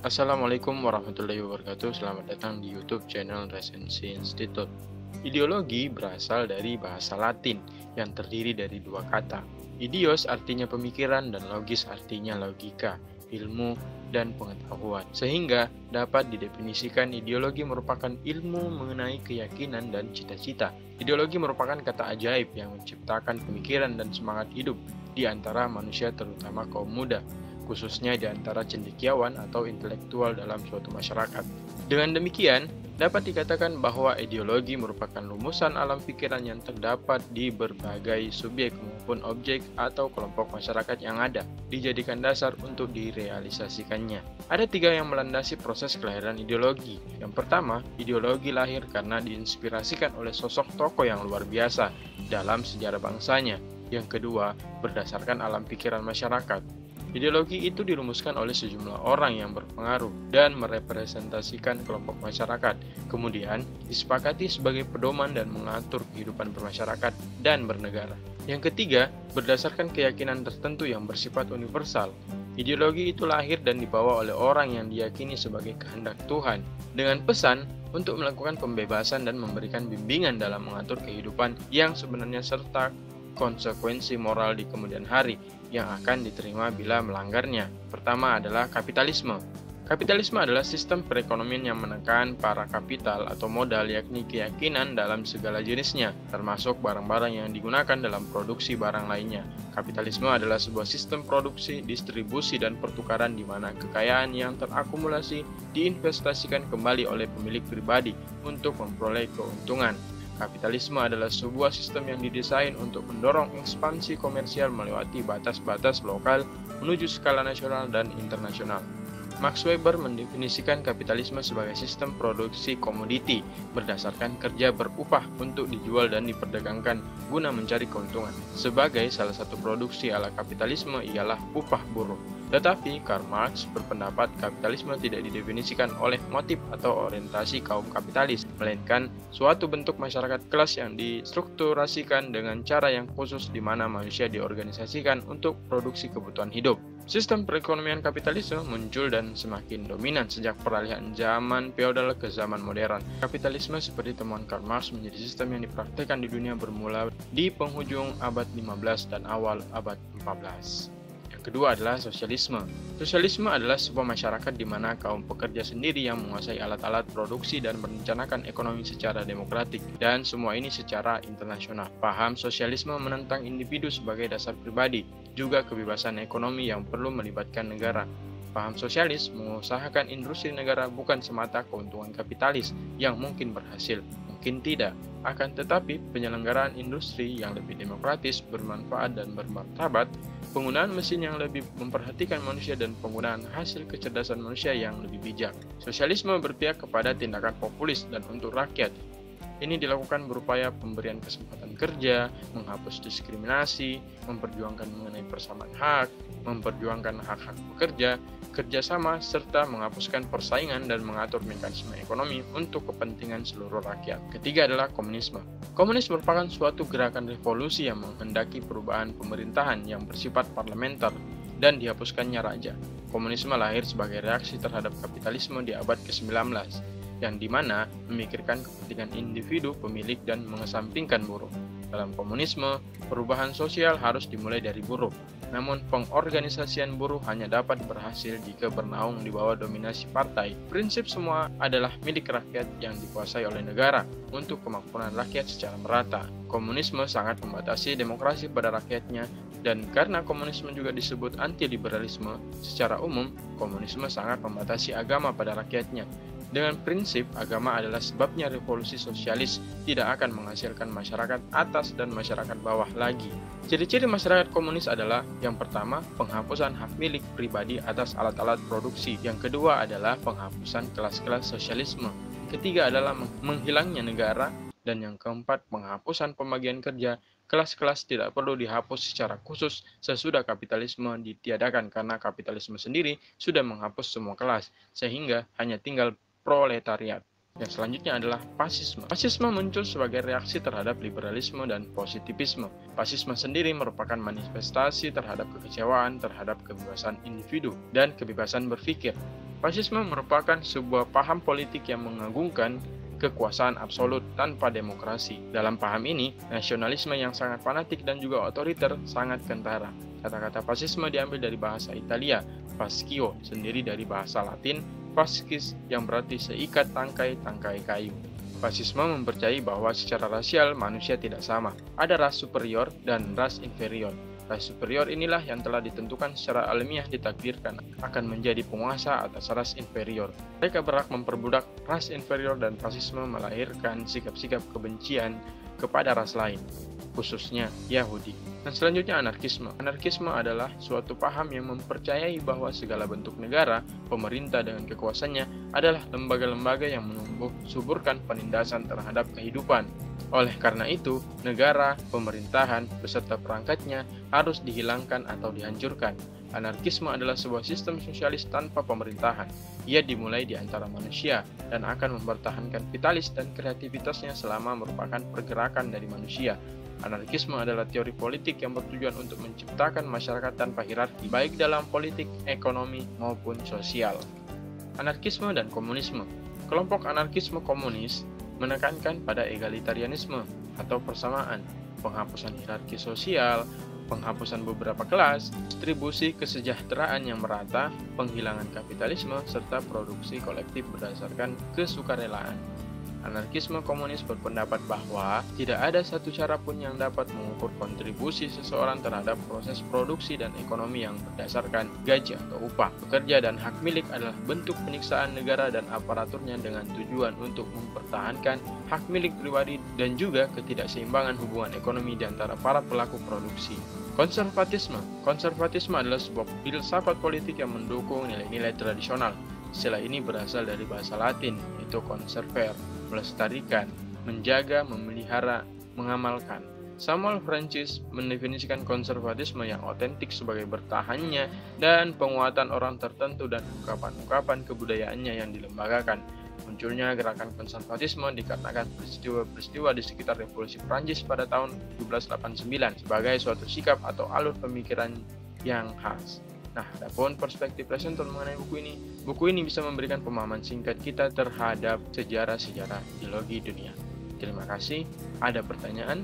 Assalamualaikum warahmatullahi wabarakatuh. Selamat datang di YouTube channel Resensi Institute. Ideologi berasal dari bahasa Latin yang terdiri dari dua kata. Idios artinya pemikiran dan logis artinya logika, ilmu, dan pengetahuan. Sehingga dapat didefinisikan ideologi merupakan ilmu mengenai keyakinan dan cita-cita. Ideologi merupakan kata ajaib yang menciptakan pemikiran dan semangat hidup di antara manusia terutama kaum muda khususnya di antara cendekiawan atau intelektual dalam suatu masyarakat. Dengan demikian, dapat dikatakan bahwa ideologi merupakan rumusan alam pikiran yang terdapat di berbagai subjek maupun objek atau kelompok masyarakat yang ada, dijadikan dasar untuk direalisasikannya. Ada tiga yang melandasi proses kelahiran ideologi. Yang pertama, ideologi lahir karena diinspirasikan oleh sosok tokoh yang luar biasa dalam sejarah bangsanya. Yang kedua, berdasarkan alam pikiran masyarakat. Ideologi itu dirumuskan oleh sejumlah orang yang berpengaruh dan merepresentasikan kelompok masyarakat, kemudian disepakati sebagai pedoman dan mengatur kehidupan bermasyarakat dan bernegara. Yang ketiga, berdasarkan keyakinan tertentu yang bersifat universal. Ideologi itu lahir dan dibawa oleh orang yang diyakini sebagai kehendak Tuhan, dengan pesan untuk melakukan pembebasan dan memberikan bimbingan dalam mengatur kehidupan yang sebenarnya serta konsekuensi moral di kemudian hari yang akan diterima bila melanggarnya. Pertama adalah kapitalisme. Kapitalisme adalah sistem perekonomian yang menekan para kapital atau modal yakni keyakinan dalam segala jenisnya, termasuk barang-barang yang digunakan dalam produksi barang lainnya. Kapitalisme adalah sebuah sistem produksi, distribusi, dan pertukaran di mana kekayaan yang terakumulasi diinvestasikan kembali oleh pemilik pribadi untuk memperoleh keuntungan. Kapitalisme adalah sebuah sistem yang didesain untuk mendorong ekspansi komersial melewati batas-batas lokal menuju skala nasional dan internasional. Max Weber mendefinisikan kapitalisme sebagai sistem produksi komoditi berdasarkan kerja berupah untuk dijual dan diperdagangkan guna mencari keuntungan. Sebagai salah satu produksi ala kapitalisme ialah upah buruh. Tetapi Karl Marx berpendapat kapitalisme tidak didefinisikan oleh motif atau orientasi kaum kapitalis, melainkan suatu bentuk masyarakat kelas yang distrukturasikan dengan cara yang khusus di mana manusia diorganisasikan untuk produksi kebutuhan hidup. Sistem perekonomian kapitalisme muncul dan semakin dominan sejak peralihan zaman feodal ke zaman modern. Kapitalisme seperti temuan Karl Marx menjadi sistem yang dipraktikkan di dunia bermula di penghujung abad 15 dan awal abad 14 kedua adalah sosialisme. Sosialisme adalah sebuah masyarakat di mana kaum pekerja sendiri yang menguasai alat-alat produksi dan merencanakan ekonomi secara demokratik, dan semua ini secara internasional. Paham sosialisme menentang individu sebagai dasar pribadi, juga kebebasan ekonomi yang perlu melibatkan negara. Paham sosialis mengusahakan industri negara bukan semata keuntungan kapitalis yang mungkin berhasil, mungkin tidak. Akan tetapi, penyelenggaraan industri yang lebih demokratis, bermanfaat, dan bermartabat penggunaan mesin yang lebih memperhatikan manusia dan penggunaan hasil kecerdasan manusia yang lebih bijak. Sosialisme berpihak kepada tindakan populis dan untuk rakyat. Ini dilakukan berupaya pemberian kesempatan kerja, menghapus diskriminasi, memperjuangkan mengenai persamaan hak, memperjuangkan hak-hak pekerja, kerjasama, serta menghapuskan persaingan dan mengatur mekanisme ekonomi untuk kepentingan seluruh rakyat. Ketiga adalah komunisme. Komunis merupakan suatu gerakan revolusi yang menghendaki perubahan pemerintahan yang bersifat parlementer dan dihapuskannya raja. Komunisme lahir sebagai reaksi terhadap kapitalisme di abad ke-19 yang di mana memikirkan kepentingan individu, pemilik, dan mengesampingkan buruh. Dalam komunisme, perubahan sosial harus dimulai dari buruh. Namun, pengorganisasian buruh hanya dapat berhasil jika bernaung di bawah dominasi partai. Prinsip semua adalah milik rakyat yang dikuasai oleh negara untuk kemakmuran rakyat secara merata. Komunisme sangat membatasi demokrasi pada rakyatnya dan karena komunisme juga disebut anti-liberalisme, secara umum komunisme sangat membatasi agama pada rakyatnya dengan prinsip agama adalah sebabnya revolusi sosialis tidak akan menghasilkan masyarakat atas dan masyarakat bawah lagi. Ciri-ciri masyarakat komunis adalah yang pertama, penghapusan hak milik pribadi atas alat-alat produksi. Yang kedua adalah penghapusan kelas-kelas sosialisme. Ketiga adalah menghilangnya negara dan yang keempat, penghapusan pembagian kerja kelas-kelas tidak perlu dihapus secara khusus sesudah kapitalisme ditiadakan karena kapitalisme sendiri sudah menghapus semua kelas, sehingga hanya tinggal proletariat. Yang selanjutnya adalah fasisme. Fasisme muncul sebagai reaksi terhadap liberalisme dan positivisme. Fasisme sendiri merupakan manifestasi terhadap kekecewaan terhadap kebebasan individu dan kebebasan berpikir. Fasisme merupakan sebuah paham politik yang mengagungkan kekuasaan absolut tanpa demokrasi. Dalam paham ini, nasionalisme yang sangat fanatik dan juga otoriter sangat kentara. Kata-kata fasisme diambil dari bahasa Italia, fascio sendiri dari bahasa Latin, fascis yang berarti seikat tangkai-tangkai kayu. Fasisme mempercayai bahwa secara rasial manusia tidak sama. Ada ras superior dan ras inferior. Ras superior inilah yang telah ditentukan secara alamiah ditakdirkan akan menjadi penguasa atas ras inferior. Mereka berhak memperbudak ras inferior dan fasisme melahirkan sikap-sikap kebencian kepada ras lain, khususnya Yahudi. Dan selanjutnya anarkisme. Anarkisme adalah suatu paham yang mempercayai bahwa segala bentuk negara, pemerintah dengan kekuasaannya adalah lembaga-lembaga yang menumbuh suburkan penindasan terhadap kehidupan, oleh karena itu, negara, pemerintahan, beserta perangkatnya harus dihilangkan atau dihancurkan. Anarkisme adalah sebuah sistem sosialis tanpa pemerintahan. Ia dimulai di antara manusia dan akan mempertahankan vitalis dan kreativitasnya selama merupakan pergerakan dari manusia. Anarkisme adalah teori politik yang bertujuan untuk menciptakan masyarakat tanpa hierarki, baik dalam politik, ekonomi, maupun sosial. Anarkisme dan komunisme Kelompok anarkisme komunis menekankan pada egalitarianisme atau persamaan, penghapusan hierarki sosial, penghapusan beberapa kelas, distribusi kesejahteraan yang merata, penghilangan kapitalisme, serta produksi kolektif berdasarkan kesukarelaan. Anarkisme komunis berpendapat bahwa tidak ada satu cara pun yang dapat mengukur kontribusi seseorang terhadap proses produksi dan ekonomi yang berdasarkan gaji atau upah. Pekerja dan hak milik adalah bentuk penyiksaan negara dan aparaturnya dengan tujuan untuk mempertahankan hak milik pribadi dan juga ketidakseimbangan hubungan ekonomi di antara para pelaku produksi. Konservatisme Konservatisme adalah sebuah filsafat politik yang mendukung nilai-nilai tradisional. Istilah ini berasal dari bahasa Latin, yaitu conserver, melestarikan, menjaga, memelihara, mengamalkan. Samuel Francis mendefinisikan konservatisme yang otentik sebagai bertahannya dan penguatan orang tertentu dan ungkapan-ungkapan kebudayaannya yang dilembagakan. Munculnya gerakan konservatisme dikarenakan peristiwa-peristiwa di sekitar revolusi Prancis pada tahun 1789 sebagai suatu sikap atau alur pemikiran yang khas. Nah, adapun perspektif Pleasonton mengenai buku ini, buku ini bisa memberikan pemahaman singkat kita terhadap sejarah-sejarah ideologi dunia. Terima kasih. Ada pertanyaan?